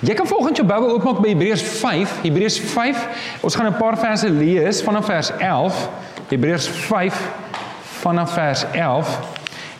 Jy kan volgens jou Bybel oopmaak by Hebreërs 5. Hebreërs 5. Ons gaan 'n paar verse lees vanaf vers 11. Hebreërs 5 vanaf vers 11.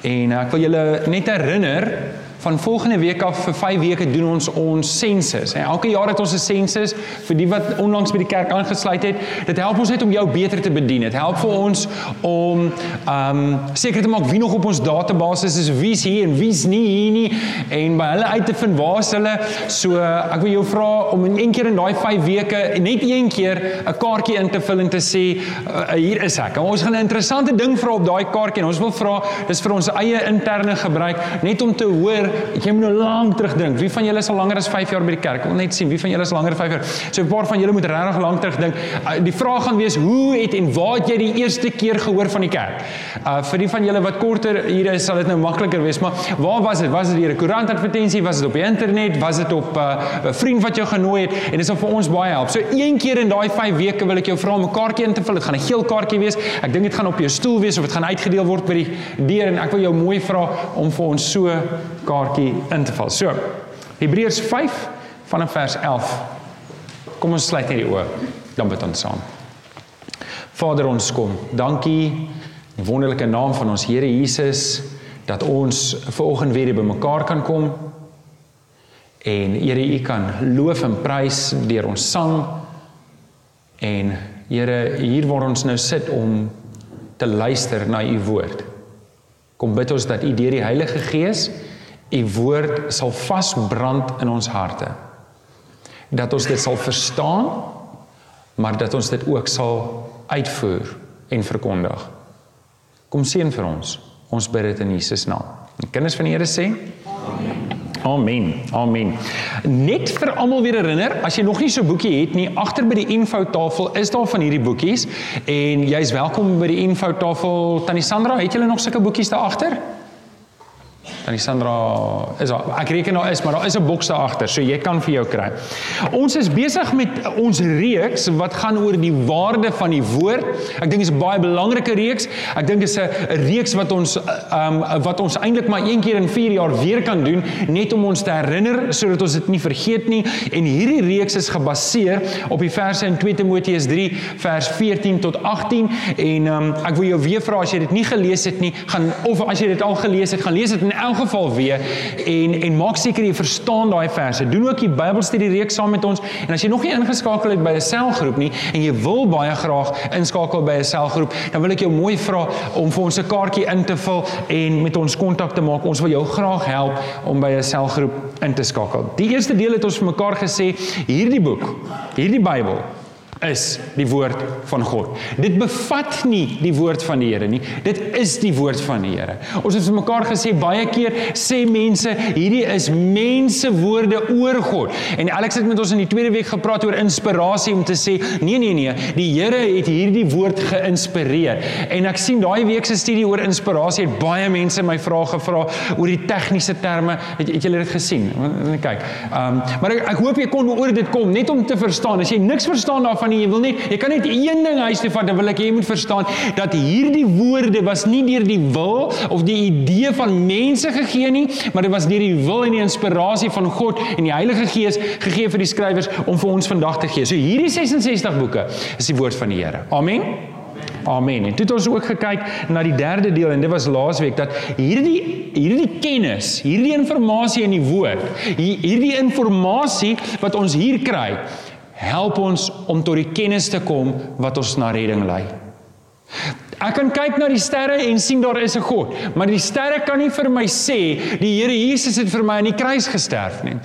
En ek wil julle net herinner van volgende week af vir 5 weke doen ons ons sensus. En elke jaar het ons 'n sensus vir die wat onlangs by die kerk aangesluit het. Dit help ons net om jou beter te bedien. Dit help vir ons om ehm um, seker te maak wie nog op ons database is, wie's hier en wie's nie hier nie en by hulle uit te vind waar's hulle. So ek wil jou vra om in een keer in daai 5 weke net een keer 'n kaartjie in te vul en te sê uh, hier is ek. En ons gaan 'n interessante ding vra op daai kaartjie en ons wil vra dis vir ons eie interne gebruik net om te hoor jy moet nou lank terugdink. Wie van julle is al langer as 5 jaar by die kerk? Ek wil net sien wie van julle is langer as 5 jaar. So 'n paar van julle moet regtig lank terugdink. Uh, die vraag gaan wees hoe het en waar het jy die eerste keer gehoor van die kerk? Uh vir die van julle wat korter hier is, sal dit nou makliker wees, maar waar was dit? Was dit deur 'n koerant advertensie? Was dit op die internet? Was dit op uh, 'n uh, vriend wat jou genooi het? En dit sal vir ons baie help. So een keer in daai 5 weke wil ek jou vra om 'n kaartjie in te vul. Dit gaan 'n geel kaartjie wees. Ek dink dit gaan op jou stoel wees of dit gaan uitgedeel word by die deur en ek wil jou mooi vra om vir ons so kaartjie in te val. So, Hebreërs 5 vanaf vers 11. Kom ons sluit hierdie oë. Dan bid ons saam. Vader ons kom. Dankie in wonderlike naam van ons Here Jesus dat ons vanoggend weer bymekaar kan kom. En Here, U kan loof en prys deur ons sang. En Here, hier waar ons nou sit om te luister na U woord. Kom bid ons dat U deur die Heilige Gees U woord sal vasbrand in ons harte. Dat ons dit sal verstaan, maar dat ons dit ook sal uitvoer en verkondig. Kom seën vir ons. Ons bid dit in Jesus naam. En kinders van die Here sê: Amen. Amen. Amen. Net vir almal weer herinner, as jy nog nie so 'n boekie het nie, agter by die info tafel is daar van hierdie boekies en jy's welkom by die info tafel. Tannie Sandra, het julle nog sulke boekies daar agter? Dan die Sandra is daar. Ek reken daar is, maar daar is 'n boks daar agter, so jy kan vir jou kry. Ons is besig met ons reeks wat gaan oor die waarde van die woord. Ek dink dit is 'n baie belangrike reeks. Ek dink dit is 'n reeks wat ons um wat ons eintlik maar een keer in 4 jaar weer kan doen, net om ons te herinner sodat ons dit nie vergeet nie. En hierdie reeks is gebaseer op die verse in 2 Timoteus 3 vers 14 tot 18 en um ek wil jou weer vra as jy dit nie gelees het nie, gaan of as jy dit al gelees het, gaan lees dit in geval weer en en maak seker jy verstaan daai verse. Doen ook die Bybelstudie reeks saam met ons. En as jy nog nie ingeskakel het by 'n selgroep nie en jy wil baie graag inskakel by 'n selgroep, dan wil ek jou mooi vra om vir ons 'n kaartjie in te vul en met ons kontak te maak. Ons wil jou graag help om by 'n selgroep in te skakel. Die eerste deel het ons vir mekaar gesê, hierdie boek, hierdie Bybel is die woord van God. Dit bevat nie die woord van die Here nie. Dit is die woord van die Here. Ons het vir mekaar gesê baie keer sê mense hierdie is mense woorde oor God. En Alex het met ons in die tweede week gepraat oor inspirasie om te sê nee nee nee, die Here het hierdie woord geïnspireer. En ek sien daai week se studie oor inspirasie het baie mense my vrae gevra oor die tegniese terme. Het, het julle dit gesien? Kyk. Ehm um, maar ek, ek hoop jy kon oor dit kom net om te verstaan. As jy niks verstaan daarvan nie, jy wil net jy kan net een ding huis toe vat, dan wil ek jy moet verstaan dat hierdie woorde was nie deur die wil of die idee van mense gegee nie, maar dit was deur die wil en die inspirasie van God en die Heilige Gees gegee vir die skrywers om vir ons vandag te gee. So hierdie 66 boeke is die woord van die Here. Amen. Amen. En toe het ons ook gekyk na die derde deel en dit was laasweek dat hierdie hierdie kennis, hierdie inligting in die woord, hierdie inligting wat ons hier kry, help ons om tot die kennis te kom wat ons na redding lei. Ek kan kyk na die sterre en sien daar is 'n God, maar die sterre kan nie vir my sê die Here Jesus het vir my aan die kruis gesterf nie.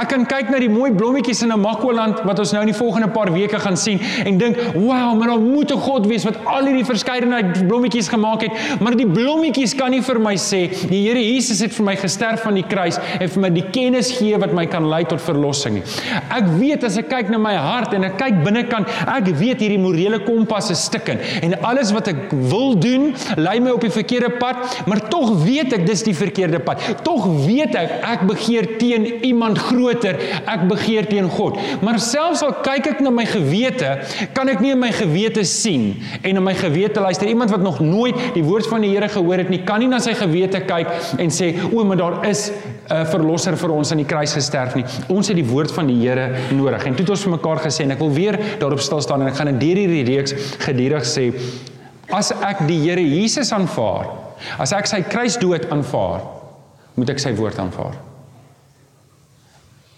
Ek kan kyk na die mooi blommetjies in Namakoland wat ons nou in die volgende paar weke gaan sien en dink, "Wow, maar daar moet 'n God wees wat al hierdie verskeidenheid blommetjies gemaak het." Maar die blommetjies kan nie vir my sê die Here Jesus het vir my gesterf aan die kruis en vir my die kennis gee wat my kan lei tot verlossing nie. Ek weet as ek kyk na my hart en ek kyk binnekant, ek weet hierdie morele kompas is stikkend en alles wat ek wil doen, lei my op die verkeerde pad, maar tog weet ek dis die verkeerde pad. Tog weet ek ek begeer teen iemand groter, ek begeer teen God. Maar selfs al kyk ek na my gewete, kan ek nie in my gewete sien en in my gewete luister. Iemand wat nog nooit die woord van die Here gehoor het nie, kan nie na sy gewete kyk en sê, "O, maar daar is 'n verlosser vir ons aan die kruis gesterf nie." Ons het die woord van die Here nodig. En toe het ons vir mekaar gesê en ek wil weer daarop stil staan en ek gaan in hierdie reeks gedurig sê as ek die Here Jesus aanvaar, as ek sy kruisdood aanvaar, moet ek sy woord aanvaar.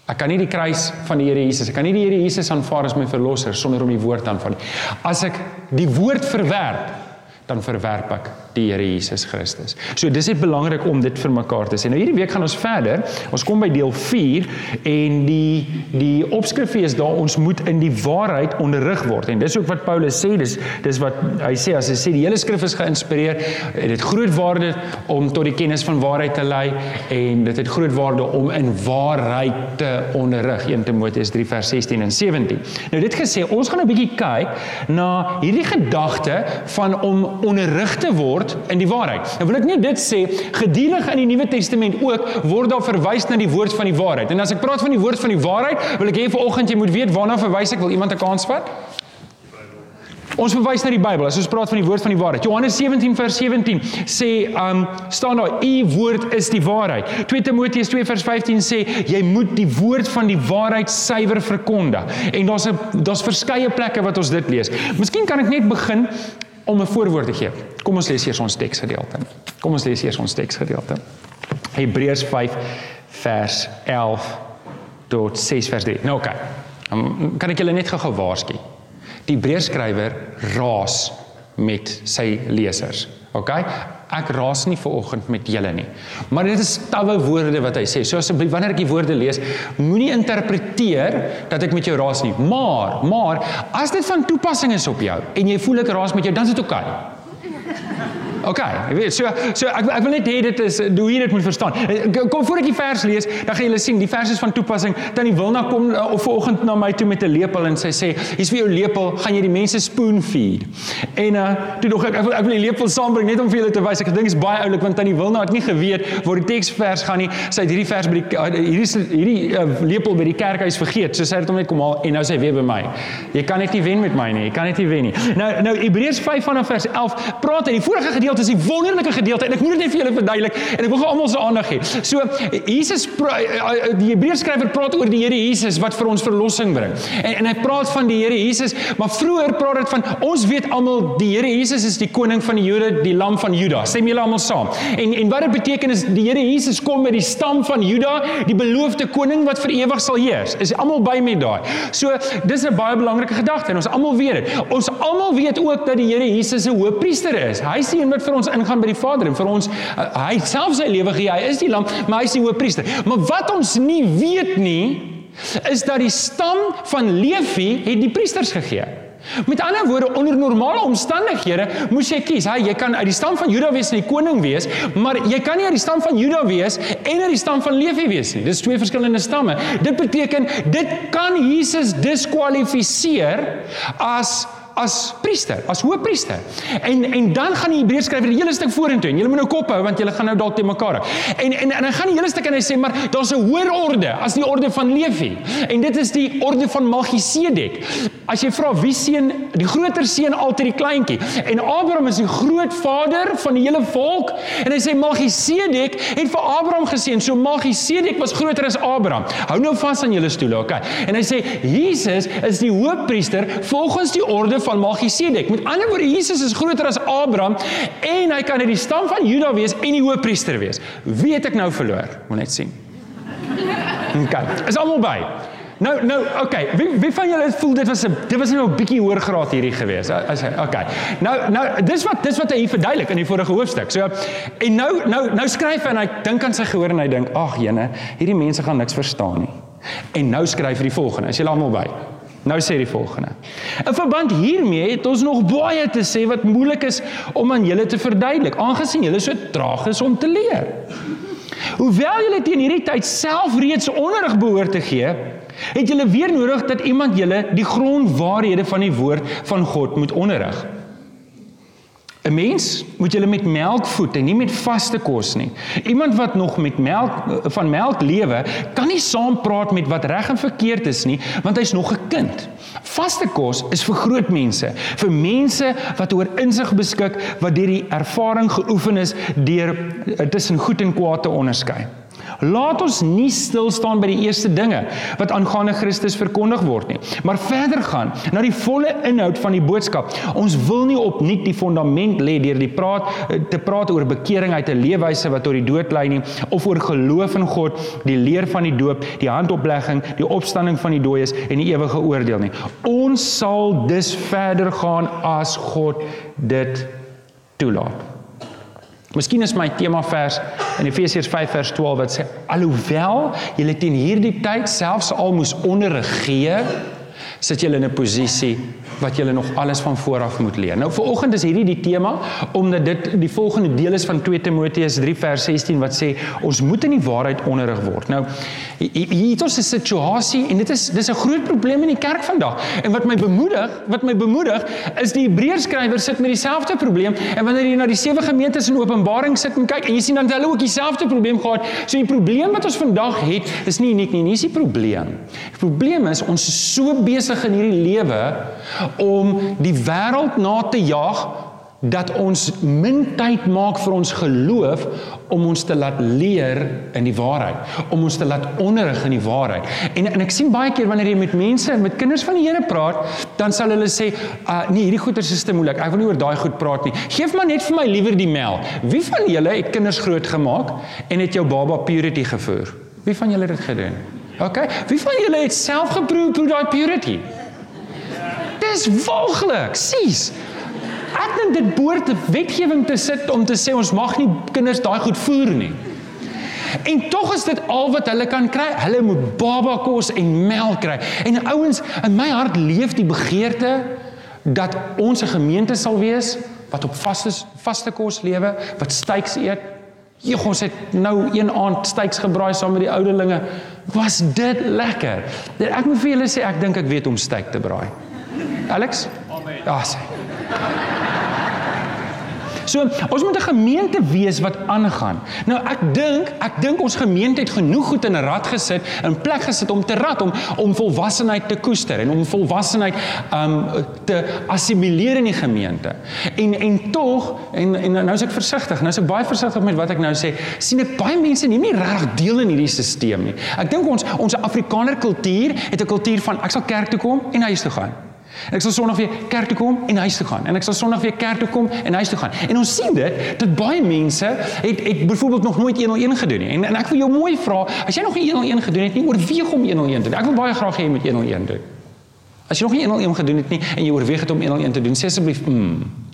Ek kan nie die kruis van die Here Jesus, ek kan nie die Here Jesus aanvaar as my verlosser sonder om die woord aanvaar nie. As ek die woord verwerp, dan verwerp ek die Here Jesus Christus. So dis net belangrik om dit vir mekaar te sê. Nou hierdie week gaan ons verder. Ons kom by deel 4 en die die opskrif is daar ons moet in die waarheid onderrig word. En dis ook wat Paulus sê, dis dis wat hy sê as hy sê die hele skrif is geïnspireer, het dit groot waarde om tot die kennis van waarheid te lei en dit het groot waarde om in waarheid te onderrig. 1 Timoteus 3 vers 16 en 17. Nou dit gesê, ons gaan 'n bietjie kyk na hierdie gedagte van om onderrig te word in die waarheid. Nou wil ek net dit sê, geduldig in die Nuwe Testament ook word daar verwys na die woord van die waarheid. En as ek praat van die woord van die waarheid, wil ek hê vanoggend jy moet weet waarna verwys ek. Wil iemand 'n kans vat? Ons verwys na die Bybel. As ons praat van die woord van die waarheid. Johannes 17 vers 17 sê, um staan daar, "U woord is die waarheid." 2 Timoteus 2 vers 15 sê, "Jy moet die woord van die waarheid suiwer verkondig." En daar's 'n daar's verskeie plekke wat ons dit lees. Miskien kan ek net begin om 'n voorwoord te gee. Kom ons lees eers ons teksgedeelte. Kom ons lees eers ons teksgedeelte. Hebreërs 5 vers 11 tot 6 vers 3. Nou oké. Okay. Kan ek julle net gou waarsku? Die Hebreërskrywer raas met sy lesers. OK? Ek raas nie ver oggend met julle nie. Maar dit is stawwe woorde wat hy sê. So asseblief wanneer ek die woorde lees, moenie interpreteer dat ek met jou raas nie. Maar, maar as dit van toepassing is op jou en jy voel ek raas met jou, dan is dit oké. Okay. OK, jy weet, so so ek ek wil net hê dit is hoe jy dit moet verstaan. Kom voor ek die vers lees, dan gaan julle sien, die vers is van toepassing. Tannie Wilna kom uh, of vanoggend na my toe met 'n lepel en sy sê, "Hier's vir jou lepel, gaan jy die mense spoon feed." En uh toe dog ek ek wil, ek wil die lepel saambring net om vir julle te wys. Ek dink dit is baie oulik want Tannie Wilna het nie geweet waar die teksvers gaan nie. Sy het hierdie vers by die hierdie hierdie uh, lepel by die kerkhuis vergeet. So sy het hom net kom haal en nou sy weer by my. Jy kan net nie wen met my nie. Jy kan net nie wen nie. Nou nou Hebreërs 5 vanaf vers 11 praat in die vorige gedeelte gedeelte is die wonderlike gedeelte en ek moet dit net vir julle verduidelik en ek wil gou almal se aandag hê. So Jesus eh, eh, die Hebreërs skrywer praat oor die Here Jesus wat vir ons verlossing bring. En en hy praat van die Here Jesus, maar vroeër praat dit van ons weet almal die Here Jesus is die koning van die Jode, die lam van Juda. Stem julle almal saam. En en wat dit beteken is die Here Jesus kom met die stam van Juda, die beloofde koning wat vir ewig sal heers. Is almal by met daai. So dis 'n baie belangrike gedagte en ons almal weet dit. Ons almal weet ook dat die Here Jesus 'n hoëpriester is. Hy een wat vir ons ingaan by die Vader en vir ons uh, hy self sy lewe gee. Hy is die lam, maar hy is die hoëpriester. Maar wat ons nie weet nie is dat die stam van Levi het die priesters gegee. Met ander woorde, onder normale omstandighede moes jy kies. Hy, jy kan uit die stam van Juda wees en die koning wees, maar jy kan nie uit die stam van Juda wees en uit die stam van Levi wees nie. Dis twee verskillende stamme. Dit beteken dit kan Jesus diskwalifiseer as as priester, as hoëpriester. En en dan gaan die Hebreërs skrywer die hele stuk vorentoe en julle moet nou kop hou want julle gaan nou dalk te mekaar. En en en hy gaan die hele stuk en hy sê maar daar's 'n hoër orde as die orde van Levi. En dit is die orde van Melchisedek. As jy vra wie seun die groter seun altyd die kleintjie. En Abraham is die grootvader van die hele volk en hy sê Melchisedek het vir Abraham geseën. So Melchisedek was groter as Abraham. Hou nou vas aan julle stoele, okay? En hy sê Jesus is die hoëpriester volgens die orde van Melchisedek. Met ander woorde, Jesus is groter as Abraham en hy kan uit die stam van Juda wees en die hoëpriester wees. Wie het ek nou verloor? Moet net sien. OK. Is almal by? Nou nou okay, wie wie van julle voel dit was 'n dit was nou 'n bietjie hoër graad hierdie gewees. As okay. Nou nou dis wat dis wat hy verduidelik in die vorige hoofstuk. So en nou nou nou skryf hy en hy dink aan sy gehoor en hy dink, "Ag jene, hierdie mense gaan niks verstaan nie." En nou skryf hy die volgende. Is julle almal by? Nou sê die volgende. In verband hiermee het ons nog baie te sê wat moeilik is om aan julle te verduidelik, aangesien julle so traag is om te leer. Hoewel julle teen hierdie tyd self reeds onderrig behoort te gee, het julle weer nodig dat iemand julle die grondwaarhede van die woord van God moet onderrig. 'n Mens moet julle met melk voed en nie met vaste kos nie. Iemand wat nog met melk van melk lewe, kan nie saam praat met wat reg en verkeerd is nie, want hy's nog 'n kind. Vaste kos is vir groot mense, vir mense wat oor insig beskik, wat deur die ervaring geoefen is deur eh, tussen goed en kwaad te onderskei. Laat ons nie stil staan by die eerste dinge wat aangaande Christus verkondig word nie, maar verder gaan na die volle inhoud van die boodskap. Ons wil nie opnuut die fondament lê deur die praat te praat oor bekering uit 'n leefwyse wat tot die dood lei nie of oor geloof in God, die leer van die doop, die handoplegging, die opstanding van die dooies en die ewige oordeel nie. Ons sal dus verder gaan as God dit toelaat. Miskien is my tema vers in Efesiërs 5 vers 12 wat sê alhoewel julle teen hierdie tyd selfs al moes onderrig gee, sit julle in 'n posisie wat julle nog alles van vooraf moet leer. Nou vanoggend is hierdie die tema omdat dit die volgende deel is van 2 Timoteus 3 vers 16 wat sê ons moet in die waarheid onderrig word. Nou hier het ons 'n situasie en dit is dis 'n groot probleem in die kerk vandag. En wat my bemoedig, wat my bemoedig is die Hebreërskrywer sit met dieselfde probleem en wanneer jy na die sewe gemeentes in Openbaring sit en kyk en jy sien dan hulle ook dieselfde probleem gehad. So die probleem wat ons vandag het is nie uniek nie, nie is die probleem. Die probleem is ons is so besig in hierdie lewe om die wêreld na te jaag dat ons min tyd maak vir ons geloof om ons te laat leer in die waarheid, om ons te laat onderrig in die waarheid. En en ek sien baie keer wanneer jy met mense, met kinders van die Here praat, dan sal hulle sê, uh nee, hierdie goeie is te moeilik. Ek wil nie oor daai goed praat nie. Geef maar net vir my liewer die melk. Wie van julle het kinders groot gemaak en het jou baba purity gevoer? Wie van julle het dit gedoen? OK. Wie van julle het self geproe hoe daai purity? Dis walglik, sies. Ek dink dit behoort 'n wetgewing te sit om te sê ons mag nie kinders daai goed voer nie. En tog is dit al wat hulle kan kry. Hulle moet baba kos en melk kry. En ouens, in my hart leef die begeerte dat ons 'n gemeente sal wees wat op vaste vaste kos lewe, wat styks eet. Jy ons het nou een aand styks gebraai saam met die ouderlinge. Was dit lekker. Ek moet vir julle sê ek dink ek weet om styk te braai. Alex? Amen. Ja, sê. So, ons moet 'n gemeente wees wat aangaan. Nou ek dink, ek dink ons gemeente het genoeg goed in 'n rad gesit, in plek gesit om te rad om om volwassenheid te koester en om volwassenheid um te assimileer in die gemeente. En en tog en en nou is ek versigtig. Nou is ek baie versigtig met wat ek nou sê. sien ek baie mense neem nie regtig deel in hierdie stelsel nie. Ek dink ons ons Afrikaner kultuur het 'n kultuur van ek sal kerk toe kom en huis toe gaan. Ek sal Sondag weer kerk toe kom en huis toe gaan. En ek sal Sondag weer kerk toe kom en huis toe gaan. En ons sien dit dat baie mense het het byvoorbeeld nog nooit 101 gedoen nie. En en ek wil jou mooi vra, as jy nog nie 101 gedoen het nie, oorweeg om 101 te doen. Ek wil baie graag hê jy moet 101 doen. As jy nog nie 101 gedoen het nie en jy oorweeg het om 101 te doen, sê asseblief, mm.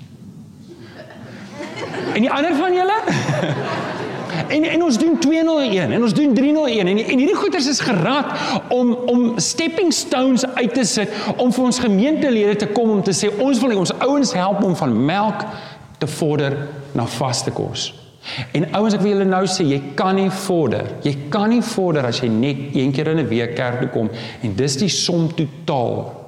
En die ander van julle? En en ons doen 201 en ons doen 301 en en hierdie goeders is gerad om om stepping stones uit te sit om vir ons gemeentelede te kom om te sê ons wil ons ouens help om van melk te vorder na vaste kos. En ouens ek wil julle nou sê jy kan nie vorder. Jy kan nie vorder as jy net een keer in 'n week kerk toe kom en dis die som totaal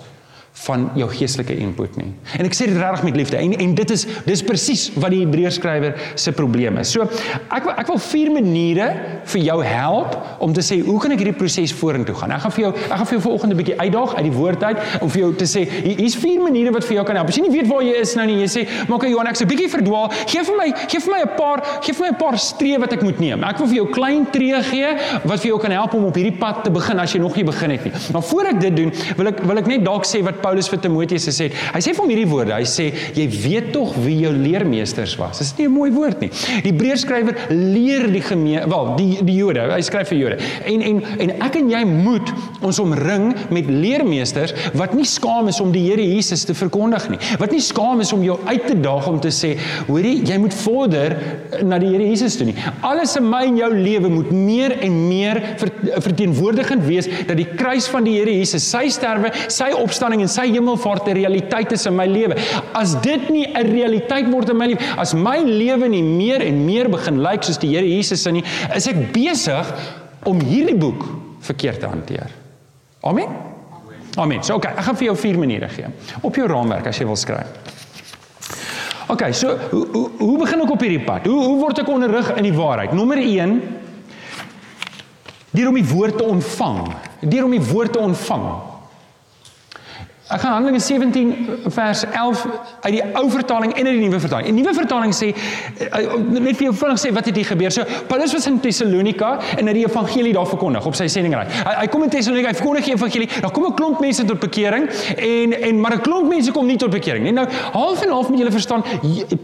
van jou geestelike input nie. En ek sê dit regtig met liefde. En en dit is dis presies wat die Hebreërskrywer se probleem is. So ek ek wil vier maniere vir jou help om te sê hoe kan ek hierdie proses vorentoe gaan? Ek gaan vir jou ek gaan vir jou vanoggend 'n bietjie uitdaag uit die woord uit om vir jou te sê hier's vier maniere wat vir jou kan help. As jy nie weet waar jy is nou nie, jy sê, "Maar okay Johan, ek's 'n bietjie verdwaal. Gee vir my gee vir my 'n paar gee vir my 'n paar streë wat ek moet neem." Ek wil vir jou klein tree gee wat vir jou kan help om op hierdie pad te begin as jy nog nie begin het nie. Maar voor ek dit doen, wil ek wil ek net dalk sê wat Paulus vir Timoteus gesê het. Hy sê vir hom hierdie woorde. Hy sê jy weet tog wie jou leermeesters was. Dis nie 'n mooi woord nie. Die Hebreërskrywer leer die gemeen, wel, die die Jode. Hy skryf vir Jode. En en en ek en jy moet ons omring met leermeesters wat nie skaam is om die Here Jesus te verkondig nie. Wat nie skaam is om jou uit te daag om te sê, hoorie, jy moet vorder na die Here Jesus toe nie. Alles in my en jou lewe moet meer en meer verteenwoordigend wees dat die kruis van die Here Jesus, sy sterwe, sy opstanding en sy hemelvaart 'n realiteit is in my lewe. As dit nie 'n realiteit word in my lewe, as my lewe nie meer en meer begin lyk soos die Here Jesus se nie, is ek besig om hierdie boek verkeerd te hanteer. Amen. Amen. So okay, ek gaan vir jou vier maniere gee op jou raamwerk as jy wil skryf. Okay, so hoe hoe, hoe begin ek op hierdie pad? Hoe hoe word ek onderrig in die waarheid? Nommer 1 deur om die woord te ontvang. Deur om die woord te ontvang. Ek gaan Handelinge 17 vers 11 uit die ou vertaling en uit die nuwe vertaling. Die nuwe vertaling sê eh, net vir jou vinnig sê wat het hier gebeur. So Paulus was in Tessalonika en hy die evangelie daar verkondig op sy sendingreis. Hy, hy kom in Tessalonika, hy verkondig die evangelie. Daar kom 'n klomp mense tot bekering en en maar 'n klomp mense kom nie tot bekering nie. Nou half en half moet julle verstaan,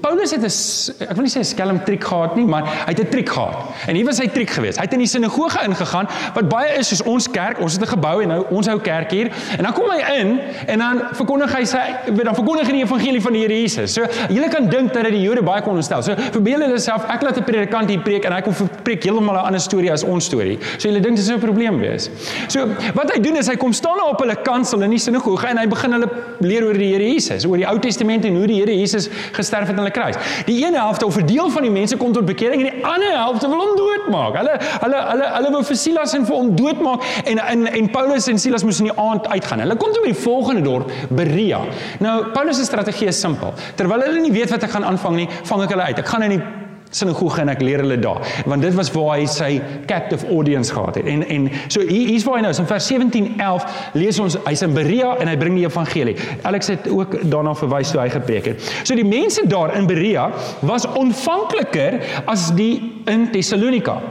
Paulus het 'n ek wil nie sê 'n skelm triek gehad nie, maar hy het 'n triek gehad. En hier was sy triek geweest. Hy het in die sinagoge ingegaan wat baie is soos ons kerk. Ons het 'n gebou en nou ons hou kerk hier. En dan kom hy in en dan verkondig hy sy dan verkondig hy die evangelie van die Here Jesus. So julle kan dink dat dit die Jode baie kon ontstel. So verbeel julle self ek laat 'n predikant hier preek en hy kom preek heeltemal 'n ander storie as ons storie. So julle dink dit is 'n probleem wees. So wat hy doen is hy kom staan daar op hulle kansel in die sinagoge en hy begin hulle leer oor die Here Jesus, oor die Ou Testament en hoe die Here Jesus gesterf het aan die kruis. Die een helfte of 'n deel van die mense kom tot bekering en die ander helfte wil hom doodmaak. Hulle hulle hulle hulle wou vir Silas en vir hom doodmaak en en en Paulus en Silas moes in die aand uitgaan. Hulle kom toe by die volgende dorp Berea. Nou Paulus se strategie is simpel. Terwyl hulle nie weet wat ek gaan aanvang nie, vang ek hulle uit. Ek gaan in die sinagoge en ek leer hulle daar want dit was waar hy sy captive audience gehad het en en so hier hier's waar hy nou is in vers 17 11 lees ons hy's in Berea en hy bring die evangelie Alex het ook daarna verwys toe hy gepreek het so die mense daar in Berea was ontvankliker as die in Tessalonika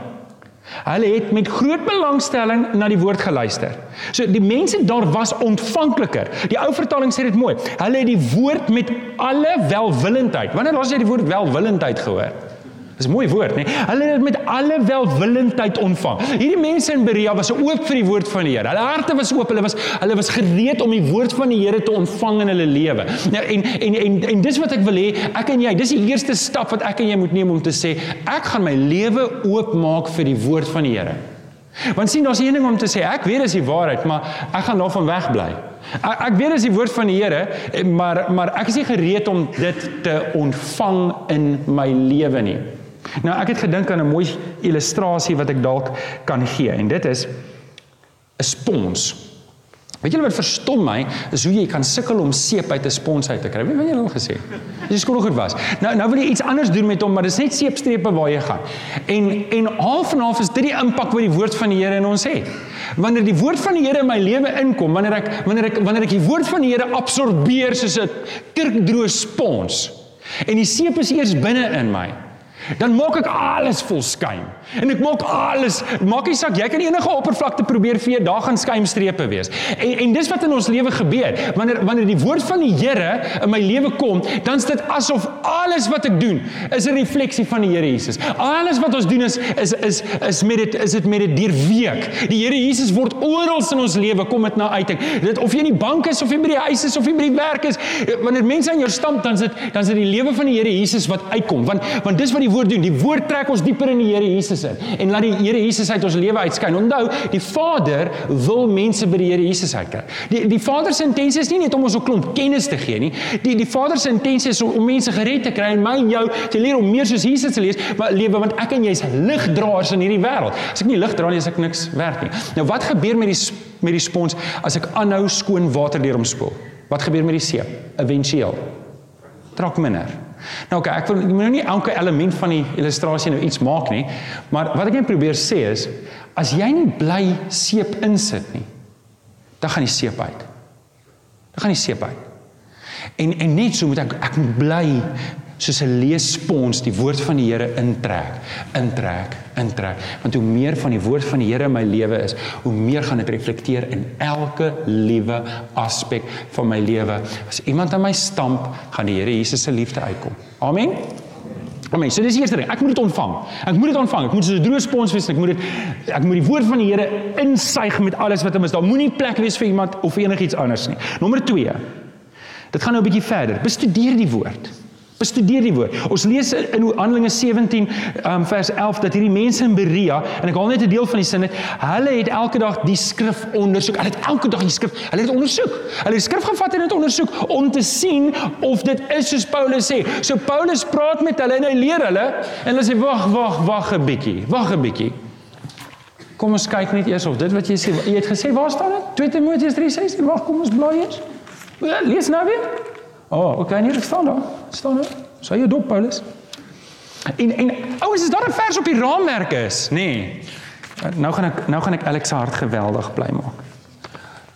Hulle het met groot belangstelling na die woord geluister. So die mense daar was ontvankliker. Die ou vertaling sê dit mooi. Hulle het die woord met alle welwillendheid. Wanneer laas jy die woord welwillendheid gehoor? Dis 'n mooi woord, né? Nee? Hulle het dit met alle welwillendheid ontvang. Hierdie mense in Berea was oop vir die woord van die Here. Hulle harte was oop. Hulle was hulle was gereed om die woord van die Here te ontvang in hulle lewe. Nou en en en en dis wat ek wil hê, ek en jy, dis die eerste stap wat ek en jy moet neem om te sê, ek gaan my lewe oopmaak vir die woord van die Here. Want sien, daar's een ding om te sê, ek weet dis die waarheid, maar ek gaan daarvan wegbly. Ek, ek weet dis die woord van die Here, maar maar ek is nie gereed om dit te ontvang in my lewe nie. Nou ek het gedink aan 'n mooi illustrasie wat ek dalk kan gee en dit is 'n spons. Weet julle wat verstom my is hoe jy kan sukkel om seep uit 'n spons uit te kry. Wie het julle al gesê? Dis skool goed was. Nou nou wil jy iets anders doen met hom, maar dis net seepstrepe waar jy gaan. En en half en half is dit die impak wat die woord van die Here in ons het. Wanneer die woord van die Here in my lewe inkom, wanneer ek wanneer ek wanneer ek die woord van die Here absorbeer soos 'n kurkdroë spons en die seep is eers binne in my dan maak ek alles vol skuim. En ek maak alles, maak nie saak jy kan enige oppervlakte probeer vee, daar gaan skuimstrepe wees. En en dis wat in ons lewe gebeur. Wanneer wanneer die woord van die Here in my lewe kom, dan is dit asof alles wat ek doen is 'n refleksie van die Here Jesus. Alles wat ons doen is is is is met dit is dit met dit deurweek. Die Here Jesus word oral in ons lewe kom dit na uiting. Dit of jy in die bank is of jy by die huis is of jy by die werk is, wanneer mense aan jou stamp dan sit dan is dit die lewe van die Here Jesus wat uitkom. Want want dis wat die woord doen. Die woord trek ons dieper in die Here Jesus in en laat die Here Jesus uit ons lewe uitskyn. Onthou, die Vader wil mense by die Here Jesus uitkry. Die die Vader se intensie is nie net om ons 'n klomp kennis te gee nie. Die die Vader se intensie is om, om mense gered te kry en my en jou te leer om meer soos Jesus te lees, maar lewe want ek en jy is ligdraers in hierdie wêreld. As ek nie lig dra nie, is ek niks werd nie. Nou wat gebeur met die met die spons as ek aanhou skoon water deur hom spoel? Wat gebeur met die seep? Eventueel trek minder. Nou okay, ek wil ek moet nou nie elke element van die illustrasie nou iets maak nie, maar wat ek net probeer sê is as jy nie bly seep insit nie, dan gaan die seep uit. Dan gaan die seep uit. En en net so moet ek ek moet bly soos 'n leespons die woord van die Here intrek, intrek, intrek. Want hoe meer van die woord van die Here in my lewe is, hoe meer gaan dit reflekteer in elke liewe aspek van my lewe. As iemand aan my stamp, gaan die Here Jesus se liefde uitkom. Amen. Amen. So dis die eerste ding. Ek moet dit ontvang. Ek moet dit ontvang. Ek moet soos 'n droë spons wees. Ek moet dit ek moet die woord van die Here insuig met alles wat in is. Daar moenie plek wees vir iemand of enigiets anders nie. Nommer 2. Dit gaan nou 'n bietjie verder. Bestudeer die woord. Bestudeer die woord. Ons lees in Handelinge 17 um, vers 11 dat hierdie mense in Berea en ek haal net 'n deel van die sin net, hulle het elke dag die skrif ondersoek. Hulle het elke dag die skrif, hulle het ondersoek. Hulle het die skrif gevat en dit ondersoek om te sien of dit is soos Paulus sê. So Paulus praat met hulle en hy leer hulle en hulle sê wag, wag, wag 'n bietjie. Wag 'n bietjie. Kom ons kyk net eers of dit wat jy sê, jy het gesê waar staan dit? 2 Timoteus 3:16. Wag, kom ons blaai eers. Lees nou weer. Oh, okay, nee, staan daar. Staan daar. Sou jy dop Paulus? En en ouens, is daar 'n vers op die raamwerk is, nê? Nee. Nou gaan ek nou gaan ek Alex se hart geweldig bly maak.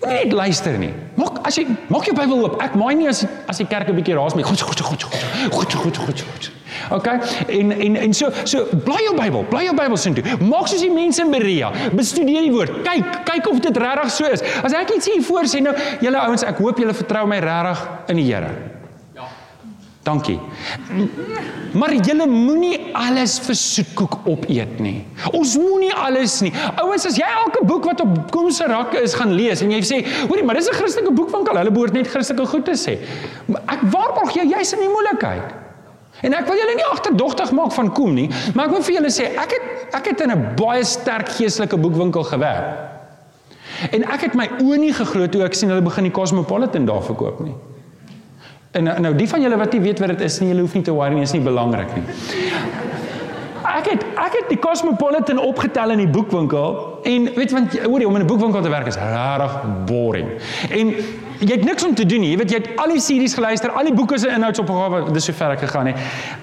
Net luister nie. Maak as jy maak jou Bybel oop. Ek maai nie as as die kerk 'n bietjie raas met God God God God God God God. Okay? En en en so so blaai jou Bybel, blaai jou Bybel sin toe. Maak soos die mense in Berea, bestudeer die woord. Kyk, kyk of dit regtig so is. As ek iets hier voor sê nou, julle ouens, ek hoop julle vertrou my regtig in die Here. Dankie. Maar julle moenie alles vir soetkoek opeet nie. Ons moenie alles nie. Ouens, as jy elke boek wat op Koen se rakke is gaan lees en jy sê, hoorie, maar dis 'n Christelike boek van Kal, hulle behoort net Christelike goed te sê. Ek waarborg jou jy's in die moeilikheid. En ek wil julle nie agterdogtig maak van Koen nie, maar ek wil vir julle sê, ek het ek het in 'n baie sterk geestelike boekwinkel gewerk. En ek het my oë nie geglo toe ek sien hulle begin die Cosmopolitan daar verkoop nie. En nou die van julle wat nie weet wat dit is nie, julle hoef nie te worry nie, is nie belangrik nie. Ek het ek het die Cosmopolitan opgetel in die boekwinkel en weet want hoorie om in 'n boekwinkel te werk is regtig boring. En jy het niks om te doen nie. Jy weet jy het al die series geluister, al die boeke se inhoudsopgawe, dis so ver ek gegaan het,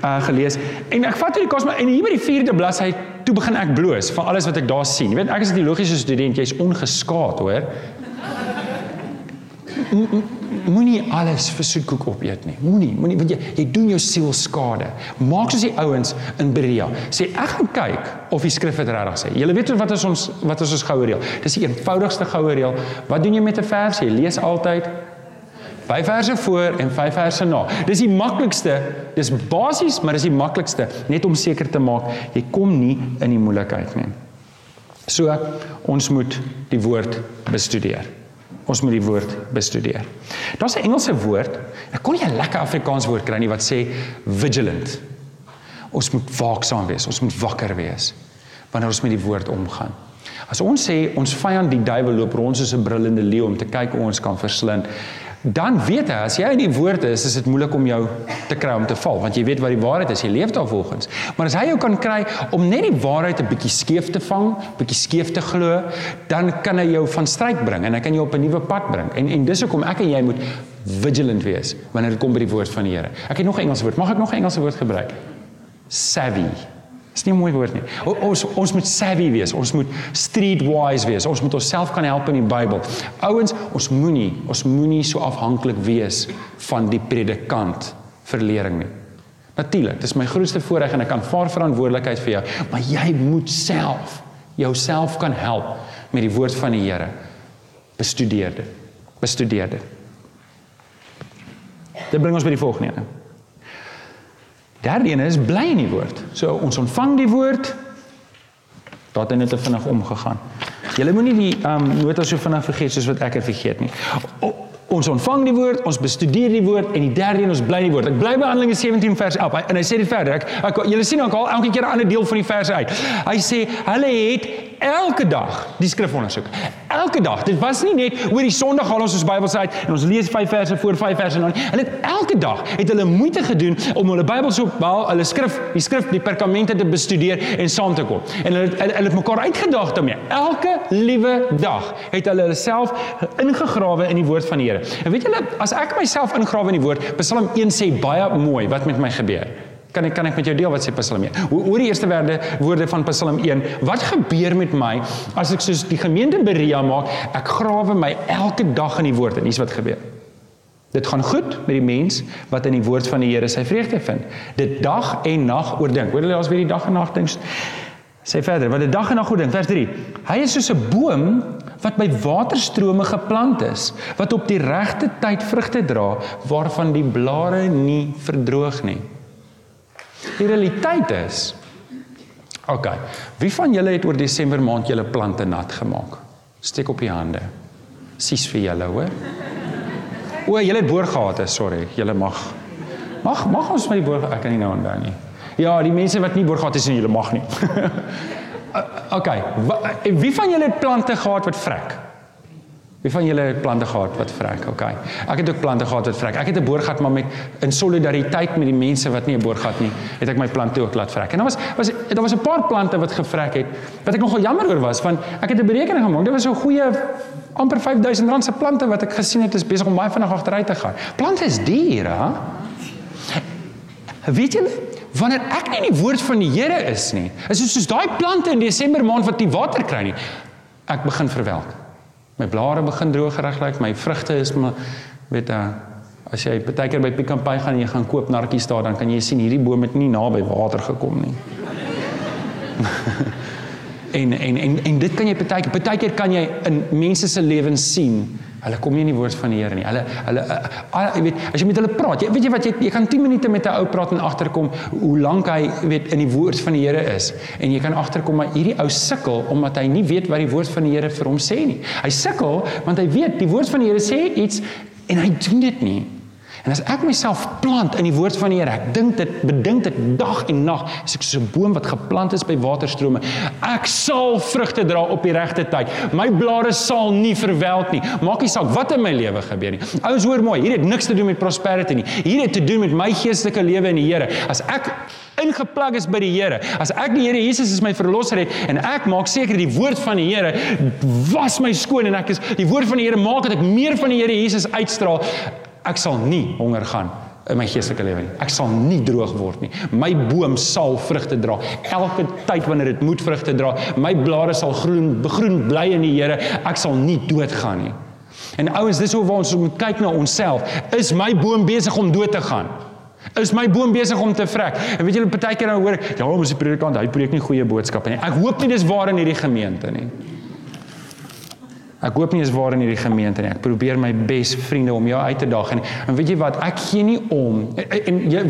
uh gelees. En ek vat hierdie Cosmo en hier by die 4de bladsy toe begin ek bloos van alles wat ek daar sien. Jy weet ek is 'n teologiese student, jy's ongeskaad, hoor moenie alles vir soetkoek opeet nie. Moenie, moenie want jy jy doen jou siel skade. Maak soos die ouens in Berea. Sê ek gaan kyk of die skrif dit regtig sê. Julle weet wat is ons wat is ons goue reël? Dis die eenvoudigste goue reël. Wat doen jy met 'n vers? Jy lees altyd vyf verse voor en vyf verse na. Dis die maklikste. Dis basies, maar dis die maklikste net om seker te maak jy kom nie in die moeilikheid nie. So ons moet die woord bestudeer. Ons moet die woord bestudeer. Daar's 'n Engelse woord. Ek kon nie 'n lekker Afrikaans woord kry nie wat sê vigilant. Ons moet waaksaam wees. Ons moet wakker wees wanneer ons met die woord omgaan. As ons sê ons vyand die duiwel loop rond soos 'n brullende leeu om te kyk hoe ons kan verslind, dan weet hy as jy in die woord is, is dit moeilik om jou te kry om te val, want jy weet wat die waarheid is, jy leef daarvolgens. Maar as hy jou kan kry om net die waarheid 'n bietjie skeef te vang, bietjie skeef te glo, dan kan hy jou van stryd bring en hy kan jou op 'n nuwe pad bring. En en dis hoekom ek en jy moet vigilant wees wanneer dit kom by die woord van die Here. Ek het nog 'n Engelse woord. Mag ek nog 'n Engelse woord gebruik? Savvy. Dis nie 'n mooi woord nie. O, ons ons moet savvy wees. Ons moet streetwise wees. Ons moet onsself kan help in die Bybel. Ouens, ons moenie ons moenie so afhanklik wees van die predikant vir lering nie. Natuurlik, dis my grootste voorreg en ek kan vaar verantwoordelikheid vir jou, maar jy moet self jouself kan help met die woord van die Here. Bestudeer dit. Bestudeer dit. Dit bring ons by die volgende een. Derde een is bly in die woord. So ons ontvang die woord. Daar het net te vinnig omgegaan. Julle moenie die ehm um, nota so vinnig vergeet soos wat ek het vergeet nie. O, ons ontvang die woord, ons bestudeer die woord en die derde een ons bly in die woord. Ek bly by Handelinge 17 vers 11 en hy sê dit verder. Ek, ek julle sien ook al elke keer 'n ander deel van die verse uit. Hy sê hulle het elke dag die skrif ondersoek. Elke dag. Dit was nie net oor die Sondag haal ons ons Bybels uit en ons lees 5 verse voor 5 verse na. Hulle het elke dag het hulle moeite gedoen om hulle Bybels op wel hulle skrif, die skrif, die perkamente te bestudeer en saam te kom. En hulle hulle, hulle het mekaar uitgedaag daarmee. Elke liewe dag het hulle hulle self ingegrawe in die woord van die Here. En weet julle, as ek myself ingrawe in die woord, Psalm 1 sê baie mooi wat met my gebeur. Kan ek kan ek met jou deel wat sê Psalm 1? Hoe oor die eerste woorde woorde van Psalm 1. Wat gebeur met my as ek soos die gemeente Berea maak? Ek grawe my elke dag in die woord en dis wat gebeur. Dit gaan goed met die mens wat in die woord van die Here sy vreugde vind. Dit dag en nag oordink. Hoor julle as weer die dag en nag dink. Sê verder, wat die dag en nag oordink vers 3. Hy is soos 'n boom wat by waterstrome geplant is, wat op die regte tyd vrugte dra, waarvan die blare nie verdroog nie. Die realiteit is OK. Wie van julle het oor Desember maand julle plante nat gemaak? Steek op die hande. Sis vir julle, hoor. O, julle het boorgate, sorry. Julle mag mag mag ons die boor ek kan nie nou onthou nie. Ja, die mense wat nie boorgate sien, julle mag nie. OK. Wie van julle het plante gehad wat vrek? Wie van julle het plante gehad wat vrek? OK. Ek het ook plante gehad wat vrek. Ek het 'n boorgat maar met in solidariteit met die mense wat nie 'n boorgat nie, het ek my plante ook laat vrek. En daar was was daar was 'n paar plante wat gevrek het wat ek nogal jammer oor was want ek het 'n berekening gemaak. Dit was so goeie amper 5000 rand se plante wat ek gesien het is besig om baie vinnig agteruit te gaan. Plante is duur, hè? Weet julle, wanneer ek nie in die woord van die Here is nie, is dit soos daai plante in Desember maand wat nie water kry nie. Ek begin verwelk. My blare begin droog gereglik, my vrugte is maar weet jy, as jy baie keer by Pick n Pay gaan en jy gaan koop nartjies daar, dan kan jy sien hierdie boom het nie naby water gekom nie. en en en en dit kan jy baie keer baie keer kan jy in mense se lewens sien Hulle kom nie in die woord van die Here nie. Hulle hulle uh, jy weet as jy met hulle praat, jy weet jy wat jy jy kan 10 minute met 'n ou praat en agterkom hoe lank hy weet in die woord van die Here is en jy kan agterkom maar hierdie ou sukkel omdat hy nie weet wat die woord van die Here vir hom sê nie. Hy sukkel want hy weet die woord van die Here sê iets en hy doen dit nie. En as ek myself plant in die woord van die Here, ek dink dit, bedink dit dag en nag, as ek so 'n boom wat geplant is by waterstrome, ek sal vrugte dra op die regte tyd. My blare sal nie verwelk nie. Maak nie saak wat in my lewe gebeur nie. Ouens hoor mooi, hier het niks te doen met prosperity nie. Hier het te doen met my geestelike lewe in die Here. As ek ingeplug is by die Here, as ek die Here Jesus as my verlosser het en ek maak seker die woord van die Here was my skoon en ek is die woord van die Here maak dat ek meer van die Here Jesus uitstraal Ek sal nie honger gaan in my geestelike lewe nie. Ek sal nie droog word nie. My boom sal vrugte dra. Elke tyd wanneer dit moet vrugte dra, my blare sal groen, begroen bly in die Here. Ek sal nie doodgaan nie. En ouens, dis hoe ons moet kyk na onsself. Is my boom besig om dood te gaan? Is my boom besig om te vrek? En weet julle baie keer nou hoor ek, ja, ons die predikant, hy preek nie goeie boodskappe nie. Ek hoop nie dis waar in hierdie gemeente nie. Ek hoop nie is waar in hierdie gemeente nie. Ek probeer my bes vriende om jou uit te daag en en weet jy wat? Ek gee nie om en jy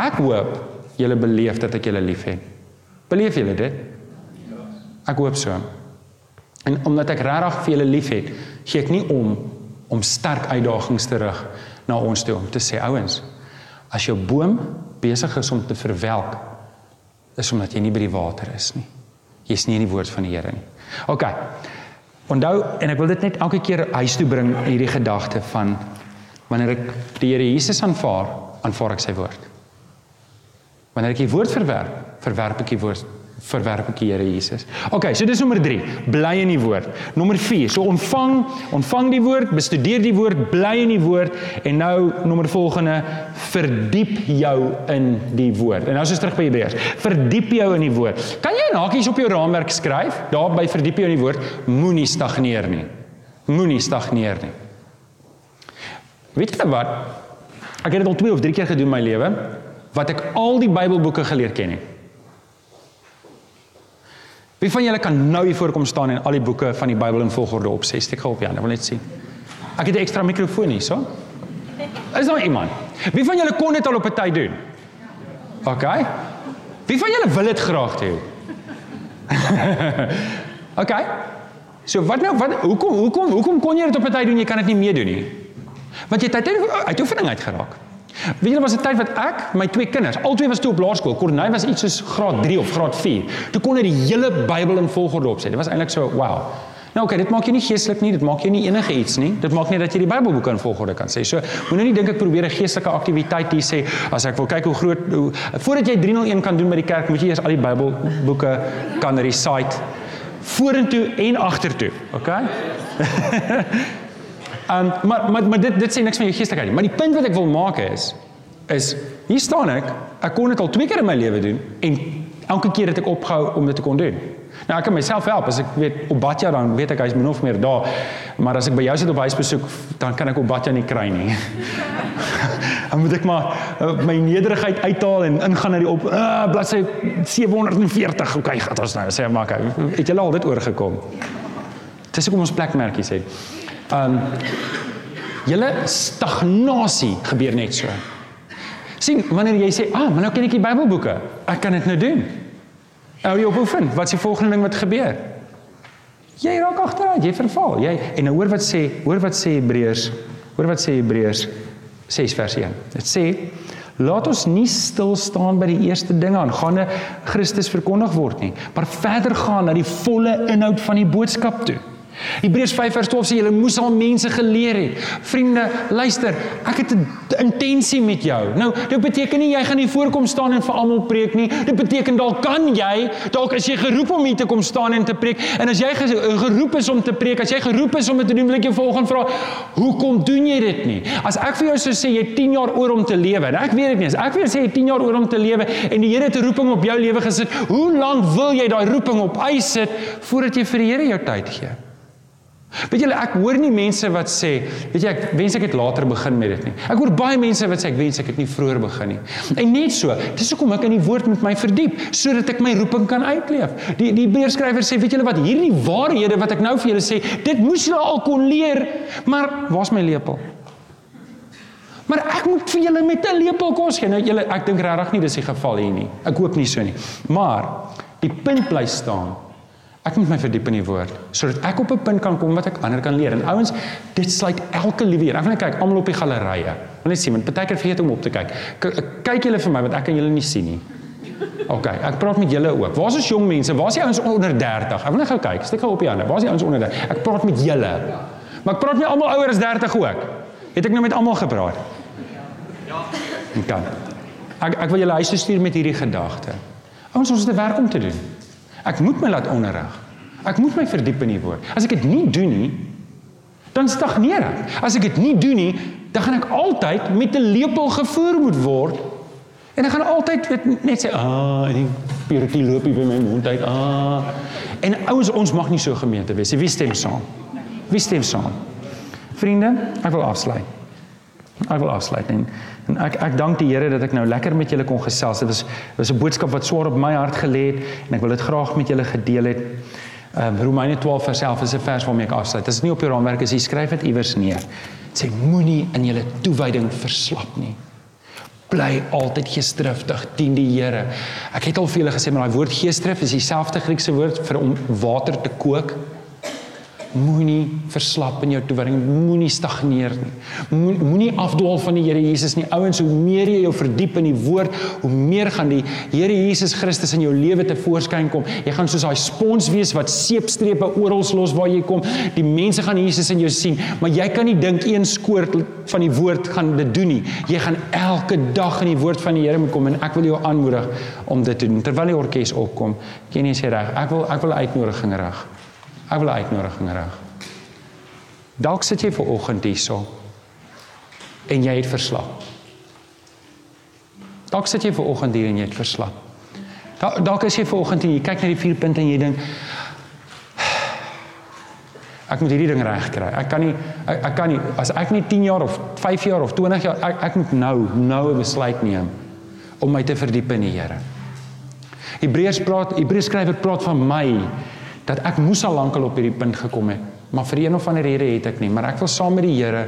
ek hoop julle beleef dat ek julle liefhet. Beleef julle dit? Ek hoop so. En omdat ek regtig vir julle liefhet, gee ek nie om om sterk uitdagings terug na ons toe om te sê ouens, as jou boom besig is om te verwelk, is omdat jy nie by die water is nie. Jy's nie in die woord van die Here nie. OK. Onthou en ek wil dit net elke keer huis toe bring hierdie gedagte van wanneer ek die Here Jesus aanvaar, aanvaar ek sy woord. Wanneer ek die woord verwerp, verwerp ek die woord verwerp ek die Here Jesus. OK, so dis nommer 3, bly in die woord. Nommer 4, so ontvang, ontvang die woord, bestudeer die woord, bly in die woord en nou nommer volgende, verdiep jou in die woord. En nou is ons terug by Hebreërs. Verdiep jou in die woord. Kan jy hakies op jou raamwerk skryf? Daar by verdiep jou in die woord, moenie stagneer nie. Moenie stagneer nie. Weet jy wat? Ek het dit al 2 of 3 keer gedoen in my lewe wat ek al die Bybelboeke geleer ken het. Wie van julle kan nou hier voorkom staan en al die boeke van die Bybel in volgorde opsê? Steek gou op Jan, ek wil net sien. Ek het 'n ekstra mikrofoon hier, so. Is daar iemand? Wie van julle kon dit al op 'n tyd doen? OK. Wie van julle wil dit graag hê? OK. So wat nou wat hoekom hoekom hoekom kon jy dit op 'n tyd doen jy kan dit nie meer doen nie? Want jy het uit uit oefening uitgeraak. Weet julle was 'n tyd wat ek, my twee kinders, albei was toe op laerskool. Corneille was iets soos graad 3 of graad 4. Toe kon hy die hele Bybel in volgorde opsê. Dit was eintlik so, wow. Nou okay, dit maak jou nie geestelik nie, dit maak jou nie enige iets nie. Dit maak net dat jy die Bybelboeke in volgorde kan sê. So, moenie nie dink ek probeer 'n geestelike aktiwiteit hier sê as ek wil kyk hoe groot hoe, voordat jy 301 kan doen by die kerk, moet jy eers al die Bybelboeke kan recite vorentoe en agtertoe, okay? Um maar maar maar dit dit sê niks van jou geestelikheid nie. Maar die punt wat ek wil maak is is hier staan ek, ek kon dit al twee keer in my lewe doen en elke keer het ek opgehou om dit te kon doen. Nou ek kan myself help as ek weet op Batja dan weet ek hy's min of meer daar. Maar as ek by jou sit op huisbesoek, dan kan ek op Batja nie kry nie. dan moet ek maar uh, my nederigheid uithaal en ingaan na die op uh, bladsy 740. Okay, gaan ons nou sê maar okay. Het jy al dit oorgekom? Dis hoekom ons plekmerkies het. Um julle stagnasie gebeur net so. sien wanneer jy sê, "Ah, maar nou ken ek die Bybelboeke. Ek kan dit nou doen." Nou jy oefen, wat is die volgende ding wat gebeur? Jy raak agteruit, jy verval. Jy en nou hoor wat sê, hoor wat sê Hebreërs, hoor wat sê Hebreërs 6 vers 1. Dit sê Laat ons nie stil staan by die eerste dinge aangaande Christus verkondig word nie, maar verder gaan na die volle inhoud van die boodskap toe. Hebreërs 5 vers 12 sê julle moes al mense geleer het. Vriende, luister, ek het 'n intensie met jou. Nou, dit beteken nie jy gaan nie voorkom staan en vir almal preek nie. Dit beteken dalk kan jy, dalk as jy geroep om hier te kom staan en te preek. En as jy geroep is om te preek, as jy geroep is om dit te doen, wil ek jou volgende vra, hoekom doen jy dit nie? As ek vir jou sou sê jy 10 jaar oor om te lewe, en ek weet dit nie, as ek vir jou sê jy 10 jaar oor om te lewe en die Here het 'n roeping op jou lewe gesit, hoe lank wil jy daai roeping op ys sit voordat jy vir die Here jou tyd gee? Weet julle, ek hoor nie mense wat sê, weet jy, ek wens ek het later begin met dit nie. Ek hoor baie mense wat sê ek wens ek het nie vroeër begin nie. En net so, dis hoekom ek in die woord met my verdiep sodat ek my roeping kan uitleef. Die die Hebreërskrywer sê, weet julle wat, hierdie waarhede wat ek nou vir julle sê, dit moes julle al kon leer, maar waar's my lepel? Maar ek moet vir julle met 'n lepel kos gee. Nou julle, ek dink regtig nie dis die geval hier nie. Ek hoop nie so nie. Maar die punt bly staan Ek moet my verdiep in die woord sodat ek op 'n punt kan kom wat ek ander kan leer. En ouens, dit sluit elke liewe een. Ek wil net kyk almal op die gallerye. Wil net sien want baie keer vergeet om op te kyk. Kyk julle vir my want ek kan julle nie sien nie. OK, ek praat met julle ook. Waar's ons jong mense? Waar's die ouens onder 30? Ek wil net gou kyk. Steek gou op die hande. Waar's die ouens onder 30? Ek praat met julle. Maar ek praat met almal ouer as 30 ook. Het ek nou met almal gepraat? Ja. OK. Ek ek wil julle huis toe stuur met hierdie gedagte. Ouens, ons het 'n werk om te doen. Ek moet my laat onderrig. Ek moet my verdiep in die woord. As ek dit nie doen nie, dan stagneer ek. As ek dit nie doen nie, dan gaan ek altyd met 'n lepel gevoer moet word. En ek gaan altyd weet, net sê, "Ah, die purity loop hier by my mond uit." Ah. En ouens, ons mag nie so gemeente wees. Wie stem saam? Wie stem saam? Vriende, ek wil afsluit. Ek wil afsluit en En ek ek dank die Here dat ek nou lekker met julle kon gesels. Dit was was 'n boodskap wat swaar op my hart gelê het en ek wil dit graag met julle gedeel het. Ehm um, Romeine 12 vers 11 is 'n vers waarmee ek afsluit. Dit is nie op jou raamwerk as jy skryf dit iewers neer. Dit sê moenie in julle toewyding verslap nie. Bly altyd geesdriftig dien die Here. Ek het al vir julle gesê maar daai woord geesdrif is dieselfde Griekse woord vir om water te kook. Moenie verslap in jou toewyding, moenie stagneer nie. Moenie afdwaal van die Here Jesus nie. Ouens, hoe meer jy jou verdiep in die woord, hoe meer gaan die Here Jesus Christus in jou lewe te voorskyn kom. Jy gaan soos daai spons wees wat seepstrepe oral los waar jy kom. Die mense gaan Jesus in jou sien, maar jy kan nie dink een skoort van die woord gaan dit doen nie. Jy gaan elke dag in die woord van die Here moet kom en ek wil jou aanmoedig om dit te doen. Terwyl die orkes opkom, ken jy sê reg, ek wil ek wil uitnodiging reg. Ek wil 'n uitnodiging rig. Dalk sit jy ver oggend hierso en jy het verslap. Dalk sit jy ver oggend hier en jy het verslap. Dalk is jy ver oggend en jy kyk na die vier punte en jy dink ek moet hierdie ding reg kry. Ek kan nie ek, ek kan nie as ek nie 10 jaar of 5 jaar of 20 jaar ek, ek moet nou nou 'n besluit neem om my te verdiep in die Here. Hebreërs praat Hebreërs skrywer praat van my dat ek moes al lankal op hierdie punt gekom het, maar vir een of ander rede het ek nie, maar ek wil saam met die Here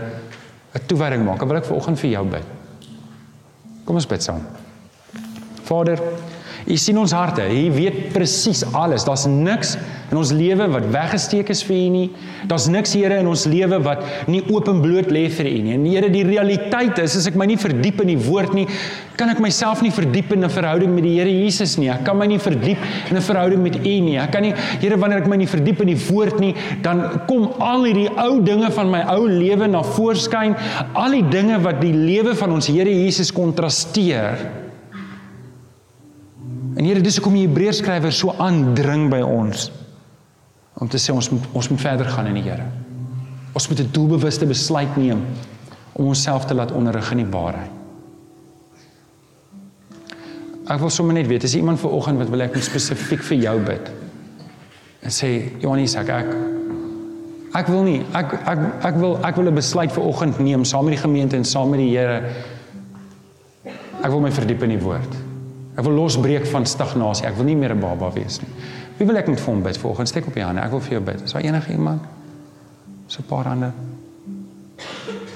'n toewyding maak. Ek wil ek vanoggend vir jou bid. Kom ons bid saam. Vader, U sien ons harte. U weet presies alles. Daar's niks in ons lewe wat weggesteek is vir U nie. Daar's niks Here in ons lewe wat nie openbloot lê vir U nie. En Here, die realiteit is as ek my nie verdiep in die woord nie, kan ek myself nie verdiep in 'n verhouding met die Here Jesus nie. Ek kan my nie verdiep in 'n verhouding met U nie. Ek kan nie Here wanneer ek my nie verdiep in die woord nie, dan kom al hierdie ou dinge van my ou lewe na voorskyn, al die dinge wat die lewe van ons Here Jesus kontrasteer. En Here, dis hoekom die Hebreërskrywer so aandring by ons om te sê ons moet ons moet verder gaan in die Here. Ons moet 'n doelbewuste besluit neem om onsself te laat onderrig in die waarheid. Ek wil sommer net weet, is iemand ver oggend wat wil ek spesifiek vir jou bid? En sê, Johannes, ek ek ek wil nie ek ek ek wil ek wil 'n besluit vir oggend neem saam met die gemeente en saam met die Here. Ek wil my verdiep in die woord. Ek wil losbreek van stagnasie. Ek wil nie meer 'n baba wees nie. Wie wil ek met vir hom bid? Volgens steek op die hande. Ek wil vir jou bid. Is daar enige iemand? So 'n paar hande.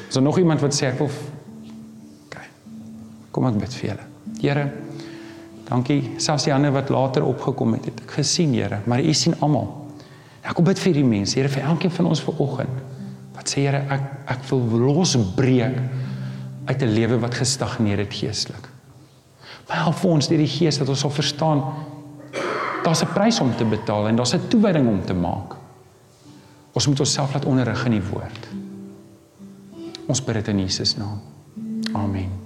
Is daar nog iemand wat sê ek wil OK. Kom ek bid vir julle. Here, dankie. Selfs die hande wat later opgekom het, het ek gesien, Here, maar U sien almal. Ek kom bid vir hierdie mense, Here, vir elkeen van ons vanoggend. Wat sê Here, ek ek wil losbreek uit 'n lewe wat gestagneer het geestelik. Help vir ons deur die Gees dat ons sal verstaan daar's 'n prys om te betaal en daar's 'n toewyding om te maak. Ons moet onsself laat onderrig in die woord. Ons bid dit in Jesus naam. Amen.